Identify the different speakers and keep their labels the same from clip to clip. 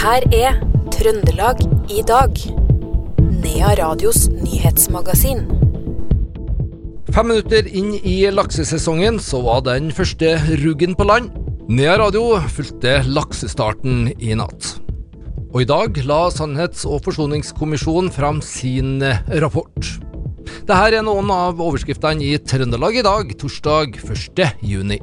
Speaker 1: her er Trøndelag i dag. Nea Radios nyhetsmagasin.
Speaker 2: Fem minutter inn i laksesesongen så var den første ruggen på land. Nea Radio fulgte laksestarten i natt. Og i dag la Sannhets- og forsoningskommisjonen fram sin rapport. Dette er noen av overskriftene i Trøndelag i dag, torsdag 1. juni.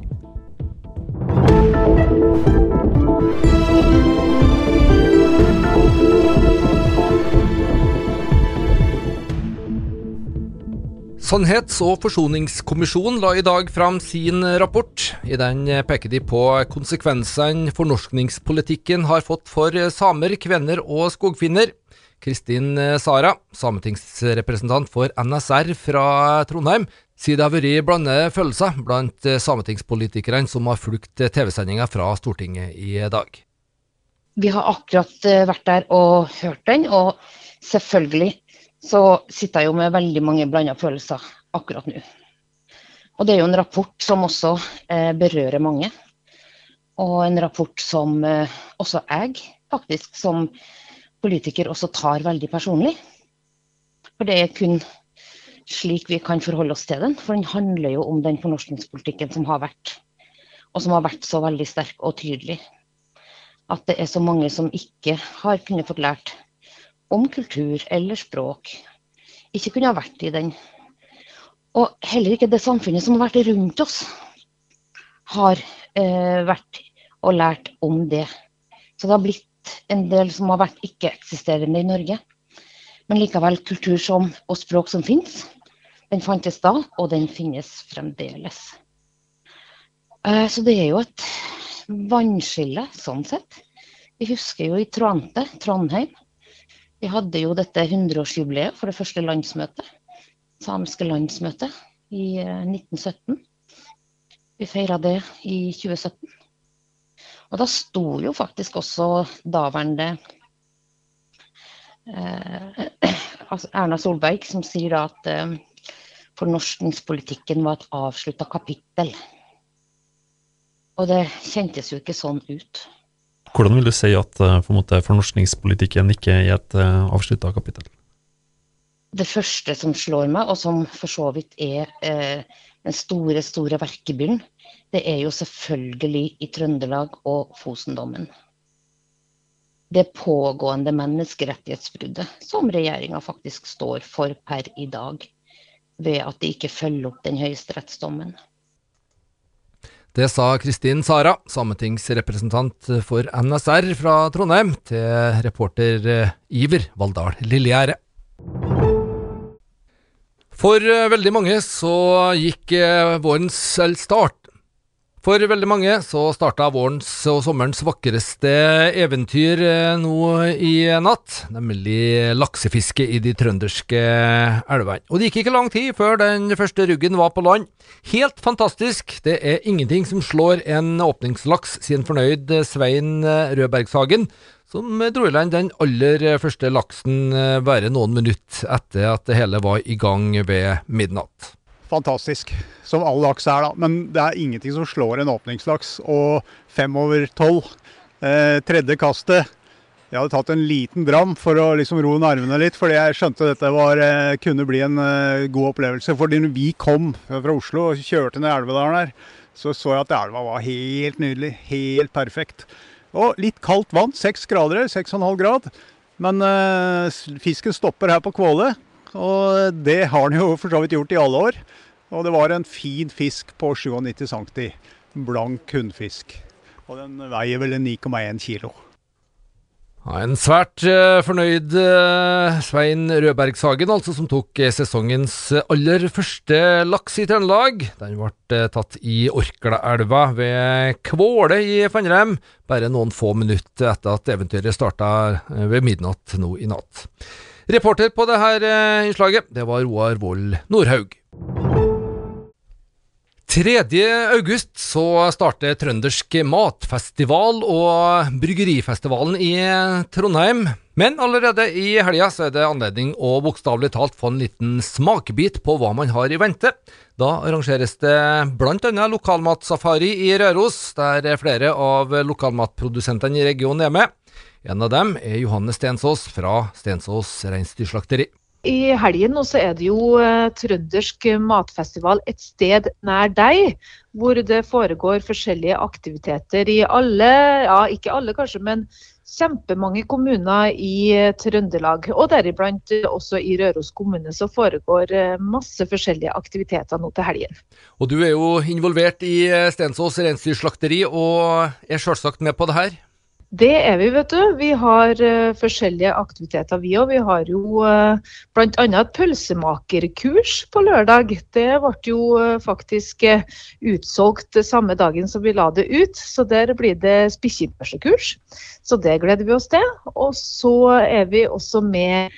Speaker 2: Sannhets- og forsoningskommisjonen la i dag fram sin rapport. I den peker de på konsekvensene fornorskningspolitikken har fått for samer, kvenner og skogfinner. Kristin Sara, sametingsrepresentant for NSR fra Trondheim, sier det har vært blandede følelser blant sametingspolitikerne som har fulgt TV-sendinga fra Stortinget i dag.
Speaker 3: Vi har akkurat vært der og hørt den, og selvfølgelig så sitter jeg jo med veldig mange blanda følelser akkurat nå. Og det er jo en rapport som også eh, berører mange. Og en rapport som eh, også jeg faktisk som politiker også tar veldig personlig. For det er kun slik vi kan forholde oss til den. For den handler jo om den fornorskningspolitikken som har vært. Og som har vært så veldig sterk og tydelig. At det er så mange som ikke har kunnet fått lært om kultur eller språk. Ikke kunne ha vært i den. Og heller ikke det samfunnet som har vært rundt oss, har eh, vært og lært om det. Så det har blitt en del som har vært ikke-eksisterende i Norge. Men likevel kultur som, og språk som finnes. Den fantes da, og den finnes fremdeles. Eh, så det er jo et vannskille sånn sett. Vi husker jo i Troante, Trondheim, vi hadde jo dette 100-årsjubileet for det første landsmøtet, samiske landsmøtet, i 1917. Vi feira det i 2017. Og da sto jo faktisk også daværende eh, altså Erna Solberg som sier da at eh, fornorskningspolitikken var et avslutta kapittel. Og det kjentes jo ikke sånn ut.
Speaker 4: Hvordan vil du si at for måte, fornorskningspolitikken ikke er et uh, avslutta kapittel?
Speaker 3: Det første som slår meg, og som for så vidt er eh, den store, store verkebyren, det er jo selvfølgelig i Trøndelag og Fosendommen. Det pågående menneskerettighetsbruddet som regjeringa faktisk står for per i dag, ved at de ikke følger opp den høyesterettsdommen.
Speaker 2: Det sa Kristin Sara, sametingsrepresentant for NSR fra Trondheim, til reporter eh, Iver Valldal Lillegjerde. For eh, veldig mange så gikk eh, vårens start for veldig mange så starta vårens og sommerens vakreste eventyr nå i natt, nemlig laksefiske i de trønderske elvene. Og det gikk ikke lang tid før den første ruggen var på land. Helt fantastisk, det er ingenting som slår en åpningslaks, sier en fornøyd Svein Rødbergshagen, som dro i land den aller første laksen bare noen minutter etter at det hele var i gang ved midnatt
Speaker 5: fantastisk. Som all laks er, da. Men det er ingenting som slår en åpningslaks. Og fem over tolv. Eh, tredje kastet. Jeg hadde tatt en liten dram for å liksom roe nervene litt, fordi jeg skjønte dette var, eh, kunne bli en eh, god opplevelse. Fordi når vi kom fra Oslo og kjørte ned Elvedalen her, så så jeg at elva var helt nydelig. Helt perfekt. Og litt kaldt vann. Seks grader, seks og en halv grad. Men uh, fisken stopper her på Kvåle. Og det har den jo for så vidt gjort i alle år. Og det var en fin fisk på 97 cm. Blank hunnfisk. Og den veier vel 9,1 kg.
Speaker 2: Ja, en svært uh, fornøyd uh, Svein Rødbergshagen, altså, som tok uh, sesongens aller første laks i Trøndelag. Den ble tatt i Orklaelva ved Kvåle i Fannrem, bare noen få minutter etter at eventyret starta ved midnatt nå i natt. Reporter på dette innslaget, det var Roar Vold Nordhaug. 3. august så starter Trøndersk matfestival og Bryggerifestivalen i Trondheim. Men allerede i helga er det anledning å bokstavelig talt få en liten smakebit på hva man har i vente. Da arrangeres det bl.a. lokalmatsafari i Røros, der flere av lokalmatprodusentene i regionen er med. En av dem er Johanne Stensås fra Stensås reinsdyrslakteri.
Speaker 6: I helgen nå så er det jo eh, trøndersk matfestival et sted nær deg, hvor det foregår forskjellige aktiviteter i alle, ja ikke alle kanskje, men kjempemange kommuner i eh, Trøndelag. Og deriblant eh, også i Røros kommune så foregår masse forskjellige aktiviteter nå til helgen.
Speaker 2: Og du er jo involvert i Stensås reinsdyrslakteri og er selvsagt med på det her.
Speaker 6: Det er vi, vet du. Vi har uh, forskjellige aktiviteter vi òg. Vi har jo uh, bl.a. et pølsemakerkurs på lørdag. Det ble jo uh, faktisk eh, utsolgt samme dagen som vi la det ut. Så der blir det spikkepølsekurs. Så det gleder vi oss til. Og så er vi også med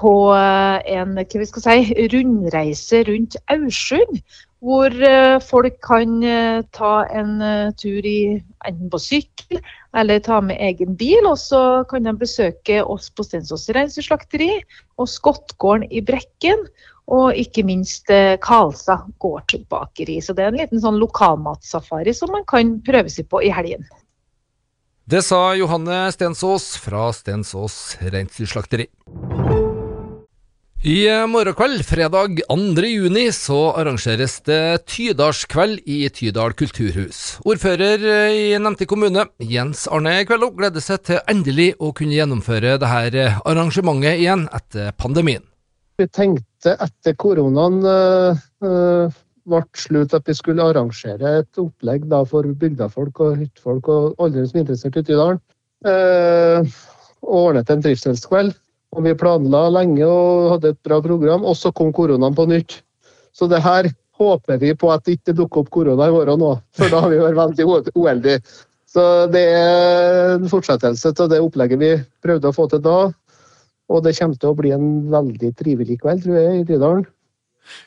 Speaker 6: på eh, en hva vi skal si, rundreise rundt Aursund. Hvor eh, folk kan eh, ta en eh, tur i, enten på sykkel eller ta med egen bil. Og så kan de besøke oss på Stensås reinsdyrslakteri og Skottgården i Brekken. Og ikke minst Kalsa gårdsbakeri. Så det er en liten sånn lokalmatsafari som man kan prøve seg på i helgen.
Speaker 2: Det sa Johanne Stensås fra Stensås reinsdyrslakteri. I morgen kveld, fredag 2. juni, så arrangeres det Tydalskveld i Tydal kulturhus. Ordfører i nevnte kommune, Jens Arne Kvello, gleder seg til endelig å kunne gjennomføre dette arrangementet igjen etter pandemien.
Speaker 7: Vi tenkte etter koronaen eh, ble slutt at vi skulle arrangere et opplegg for bygdefolk og hyttefolk og alle som er interessert i Tydalen. Øh, og ordnet en trivselskveld. Og vi planla lenge og hadde et bra program, og så kom koronaen på nytt. Så det her håper vi på at det ikke dukker opp korona i morgen nå, for da har vi vært veldig uheldige. Så det er en fortsettelse til det opplegget vi prøvde å få til da. Og det kommer til å bli en veldig trivelig kveld, tror jeg, i Tydalen.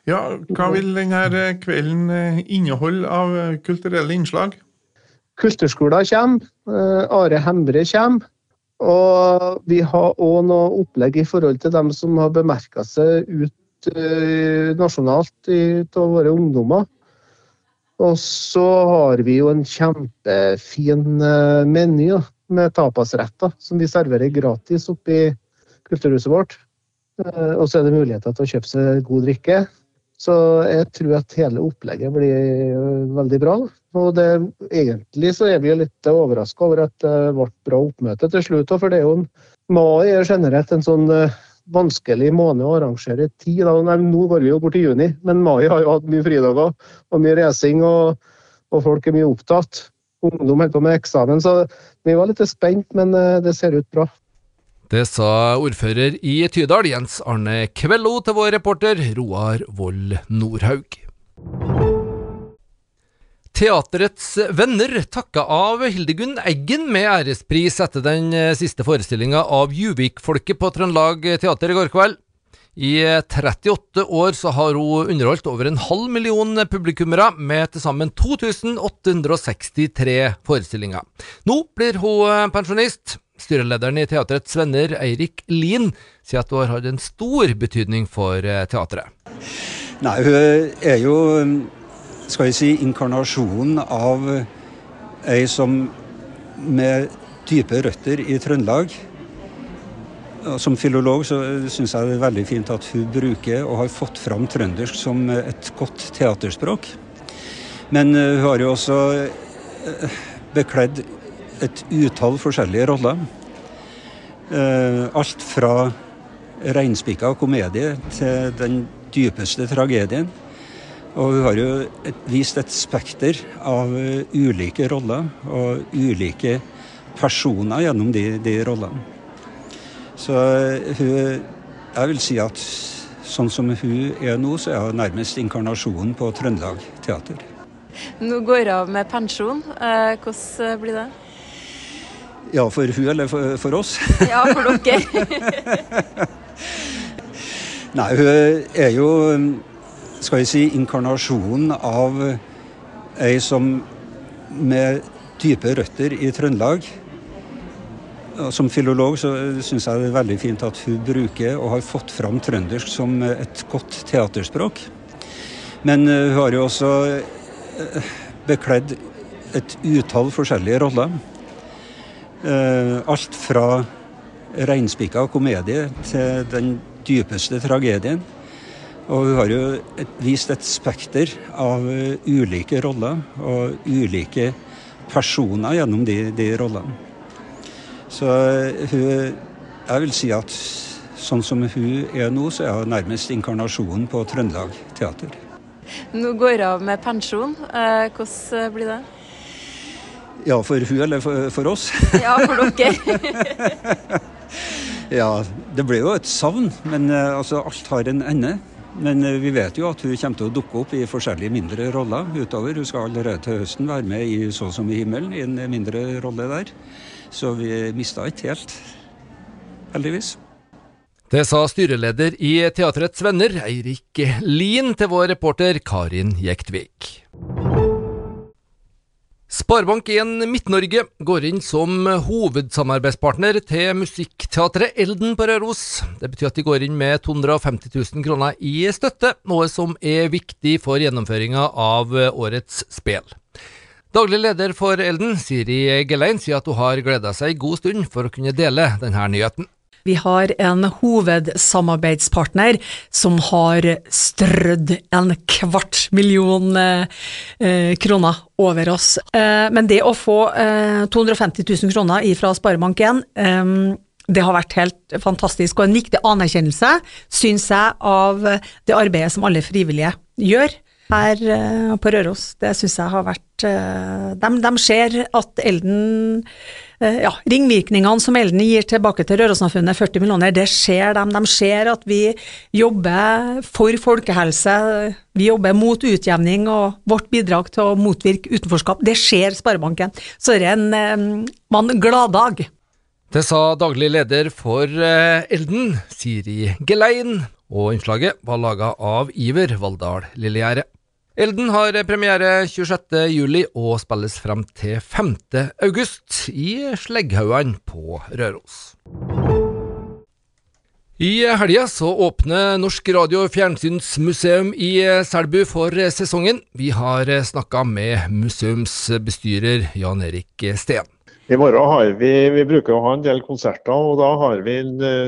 Speaker 8: Ja, hva vil denne kvelden eh, inneholde av kulturelle innslag?
Speaker 7: Kulturskolen kommer. eh, Are Hemre kommer. Og vi har òg noe opplegg i forhold til dem som har bemerka seg ut eh, nasjonalt av våre ungdommer. Og så har vi jo en kjempefin eh, meny da, med tapasretter som vi serverer gratis oppe i kulturhuset vårt. Eh, Og så er det muligheter til å kjøpe seg god drikke. Så jeg tror at hele opplegget blir øh, veldig bra. Og det, egentlig så er vi litt overraska over at det ble bra oppmøte til slutt. For det er jo en, mai er generelt en sånn øh, vanskelig måned å arrangere tid. Nå går vi jo bort i juni, men mai har jo hatt mye fridager og mye racing, og, og folk er mye opptatt. Ungdom holder på med eksamen, så vi var litt spent, men øh, det ser ut bra.
Speaker 2: Det sa ordfører i Tydal, Jens Arne Kvello, til vår reporter Roar Vold Nordhaug. Teaterets venner takka av Hildegunn Eggen med ærespris etter den eh, siste forestillinga av Juvik-folket på Trøndelag Teater i går kveld. I eh, 38 år så har hun underholdt over en halv million publikummere med til sammen 2863 forestillinger. Nå blir hun eh, pensjonist. Styrelederen i Teaterets venner, Eirik Lien, sier at hun har hatt en stor betydning for eh, teatret.
Speaker 9: Nei, hun er jo, skal jeg si, inkarnasjonen av ei som med dype røtter i Trøndelag. Som filolog så syns jeg det er veldig fint at hun bruker og har fått fram trøndersk som et godt teaterspråk. Men eh, hun har jo også eh, bekledd et utall forskjellige roller. Eh, Alt fra reinspikka komedie til den dypeste tragedien. Og hun har jo et, vist et spekter av eh, ulike roller og ulike personer gjennom de, de rollene. Så eh, hun Jeg vil si at sånn som hun er nå, så er hun nærmest inkarnasjonen på Trøndelag Teater.
Speaker 10: Nå går hun av med pensjon. Eh, hvordan blir det?
Speaker 9: Ja, for hun eller for, for oss?
Speaker 10: Ja, for dere.
Speaker 9: Nei, hun er jo, skal jeg si, inkarnasjonen av ei som med dype røtter i Trøndelag. Som filolog så syns jeg det er veldig fint at hun bruker og har fått fram trøndersk som et godt teaterspråk. Men eh, hun har jo også eh, bekledd et utall forskjellige roller. Eh, alt fra reinspikka komedie til den dypeste tragedien. Og hun har jo vist et spekter av uh, ulike roller og ulike personer gjennom de, de rollene. Så uh, hun Jeg vil si at sånn som hun er nå, så er hun nærmest inkarnasjonen på Trøndelag Teater.
Speaker 10: Nå går hun av med pensjon. Eh, hvordan blir det?
Speaker 9: Ja, for hun eller for, for oss?
Speaker 10: Ja, for dere.
Speaker 9: ja, det ble jo et savn, men altså, alt har en ende. Men vi vet jo at hun kommer til å dukke opp i forskjellige mindre roller utover. Hun skal allerede til høsten være med i 'Så som i himmelen', i en mindre rolle der. Så vi mista ikke helt, heldigvis.
Speaker 2: Det sa styreleder i Teatrets Venner, Eirik Lien, til vår reporter Karin Jektvik. Sparebank1 Midt-Norge går inn som hovedsamarbeidspartner til Musikkteatret Elden på Røros. Det betyr at de går inn med 250 000 kroner i støtte, noe som er viktig for gjennomføringa av årets spel. Daglig leder for Elden, Siri Gelein, sier at hun har gleda seg en god stund for å kunne dele denne nyheten.
Speaker 11: Vi har en hovedsamarbeidspartner som har strødd en kvart million eh, kroner over oss. Eh, men det å få eh, 250 000 kroner fra Sparebank1 eh, det har vært helt fantastisk, og en viktig anerkjennelse, syns jeg, av det arbeidet som alle frivillige gjør her uh, på Røros. Det syns jeg har vært de, de, ser at Elden Ja, ringvirkningene som Elden gir tilbake til Rørossamfunnet, 40 millioner, det ser de. De ser at vi jobber for folkehelse, vi jobber mot utjevning og vårt bidrag til å motvirke utenforskap. Det ser Sparebanken. Så det er en en gladdag.
Speaker 2: Det sa daglig leder for Elden, Siri Gelein, og innslaget var laga av Iver Valldal Lillegjerde. Elden har premiere 26.07 og spilles frem til 5.8 i Slegghaugene på Røros. I helga så åpner Norsk radio- og fjernsynsmuseum i Selbu for sesongen. Vi har snakka med museumsbestyrer Jan Erik Steen.
Speaker 12: I morgen har vi, vi bruker å ha en del konserter, og da har vi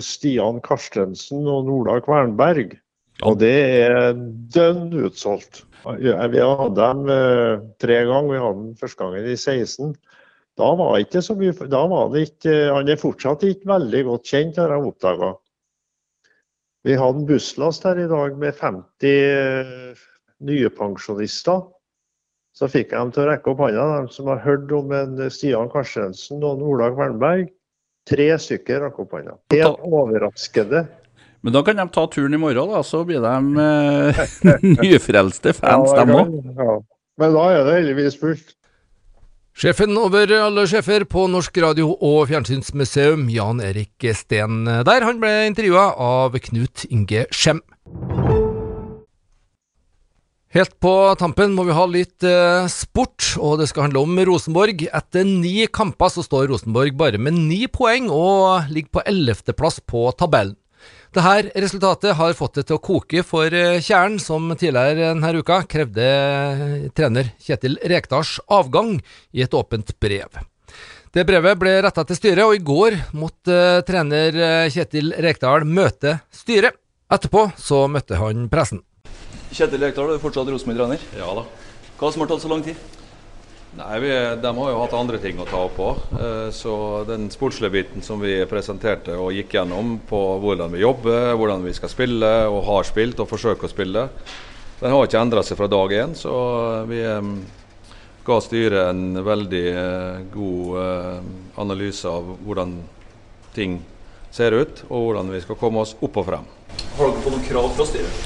Speaker 12: Stian Karstensen og Nola Kvernberg. Og det er dønn utsolgt. Vi har hatt dem eh, tre ganger. Vi hadde den første gangen i 16. Da var ikke så mye da var det ikke, Han er fortsatt ikke veldig godt kjent, har jeg oppdaga. Vi hadde en busslast her i dag med 50 eh, nye pensjonister. Så fikk jeg dem til å rekke opp hånda, de som har hørt om en Stian Karstensen og en Ola Kvernberg. Tre stykker rakk opp hånda. Helt overraskende.
Speaker 13: Men da kan de ta turen i morgen, da, så blir de eh, nyfrelste fans, ja, dem òg.
Speaker 12: Ja. Men da er det heldigvis fullt.
Speaker 2: Sjefen over alle sjefer på Norsk radio- og fjernsynsmuseum, Jan Erik Steen der, han ble intervjua av Knut Inge Skjem. Helt på tampen må vi ha litt eh, sport, og det skal handle om Rosenborg. Etter ni kamper så står Rosenborg bare med ni poeng og ligger på ellevteplass på tabellen. Dette resultatet har fått det til å koke for eh, Kjæren, som tidligere denne uka krevde eh, trener Kjetil Rekdals avgang i et åpent brev. Det brevet ble retta til styret, og i går måtte uh, trener Kjetil Rekdal møte styret. Etterpå så møtte han pressen.
Speaker 14: Kjetil Rekdal, er fortsatt Rosenborg-trener?
Speaker 15: Ja da.
Speaker 14: Hva som har tatt så lang tid?
Speaker 15: Nei, vi, De har jo hatt andre ting å ta opp på. Eh, så den sportslige biten som vi presenterte og gikk gjennom på hvordan vi jobber, hvordan vi skal spille og har spilt og forsøker å spille, den har ikke endra seg fra dag én. Så vi eh, ga styret en veldig eh, god analyse av hvordan ting ser ut, og hvordan vi skal komme oss opp og frem.
Speaker 14: Har dere fått noen krav fra styret?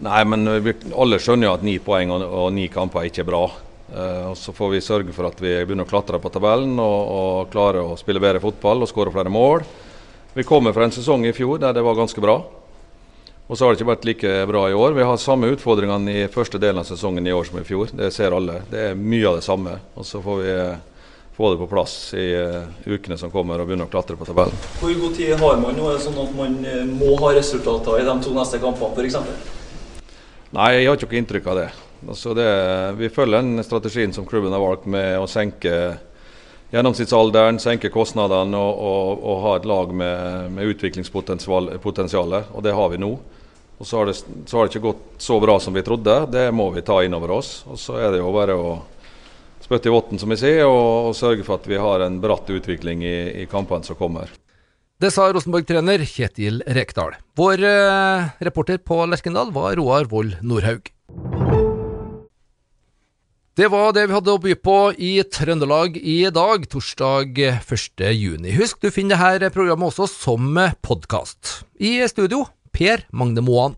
Speaker 15: Nei, men alle skjønner jo at ni poeng og ni kamper er ikke er bra. Uh, og Så får vi sørge for at vi begynner å klatre på tabellen og, og klarer å spille bedre fotball og skåre flere mål. Vi kommer fra en sesong i fjor der det var ganske bra. Og så har det ikke vært like bra i år. Vi har samme utfordringene i første delen av sesongen i år som i fjor. Det ser alle. Det er mye av det samme. Og så får vi uh, få det på plass i uh, ukene som kommer og begynne å klatre på tabellen.
Speaker 14: Hvor god tid har man nå? Er det sånn at man må ha resultater i de to neste kampene f.eks.?
Speaker 15: Nei, jeg har ikke noe inntrykk av det. Altså det, vi følger den strategien som klubben har valgt med å senke gjennomsnittsalderen, senke kostnadene og, og, og ha et lag med, med utviklingspotensial. Og det har vi nå. Og så har, det, så har det ikke gått så bra som vi trodde. Det må vi ta inn over oss. Og så er det jo bare å spytte i votten, som vi sier, og, og, sørge for at vi har en bratt utvikling i, i kampene som kommer.
Speaker 2: Det sa Rosenborg-trener Kjetil Rekdal. Vår eh, reporter på Lerkendal var Roar Vold Nordhaug. Det var det vi hadde å by på i Trøndelag i dag, torsdag 1.6. Husk, du finner dette programmet også som podkast. I studio, Per Magne Moan.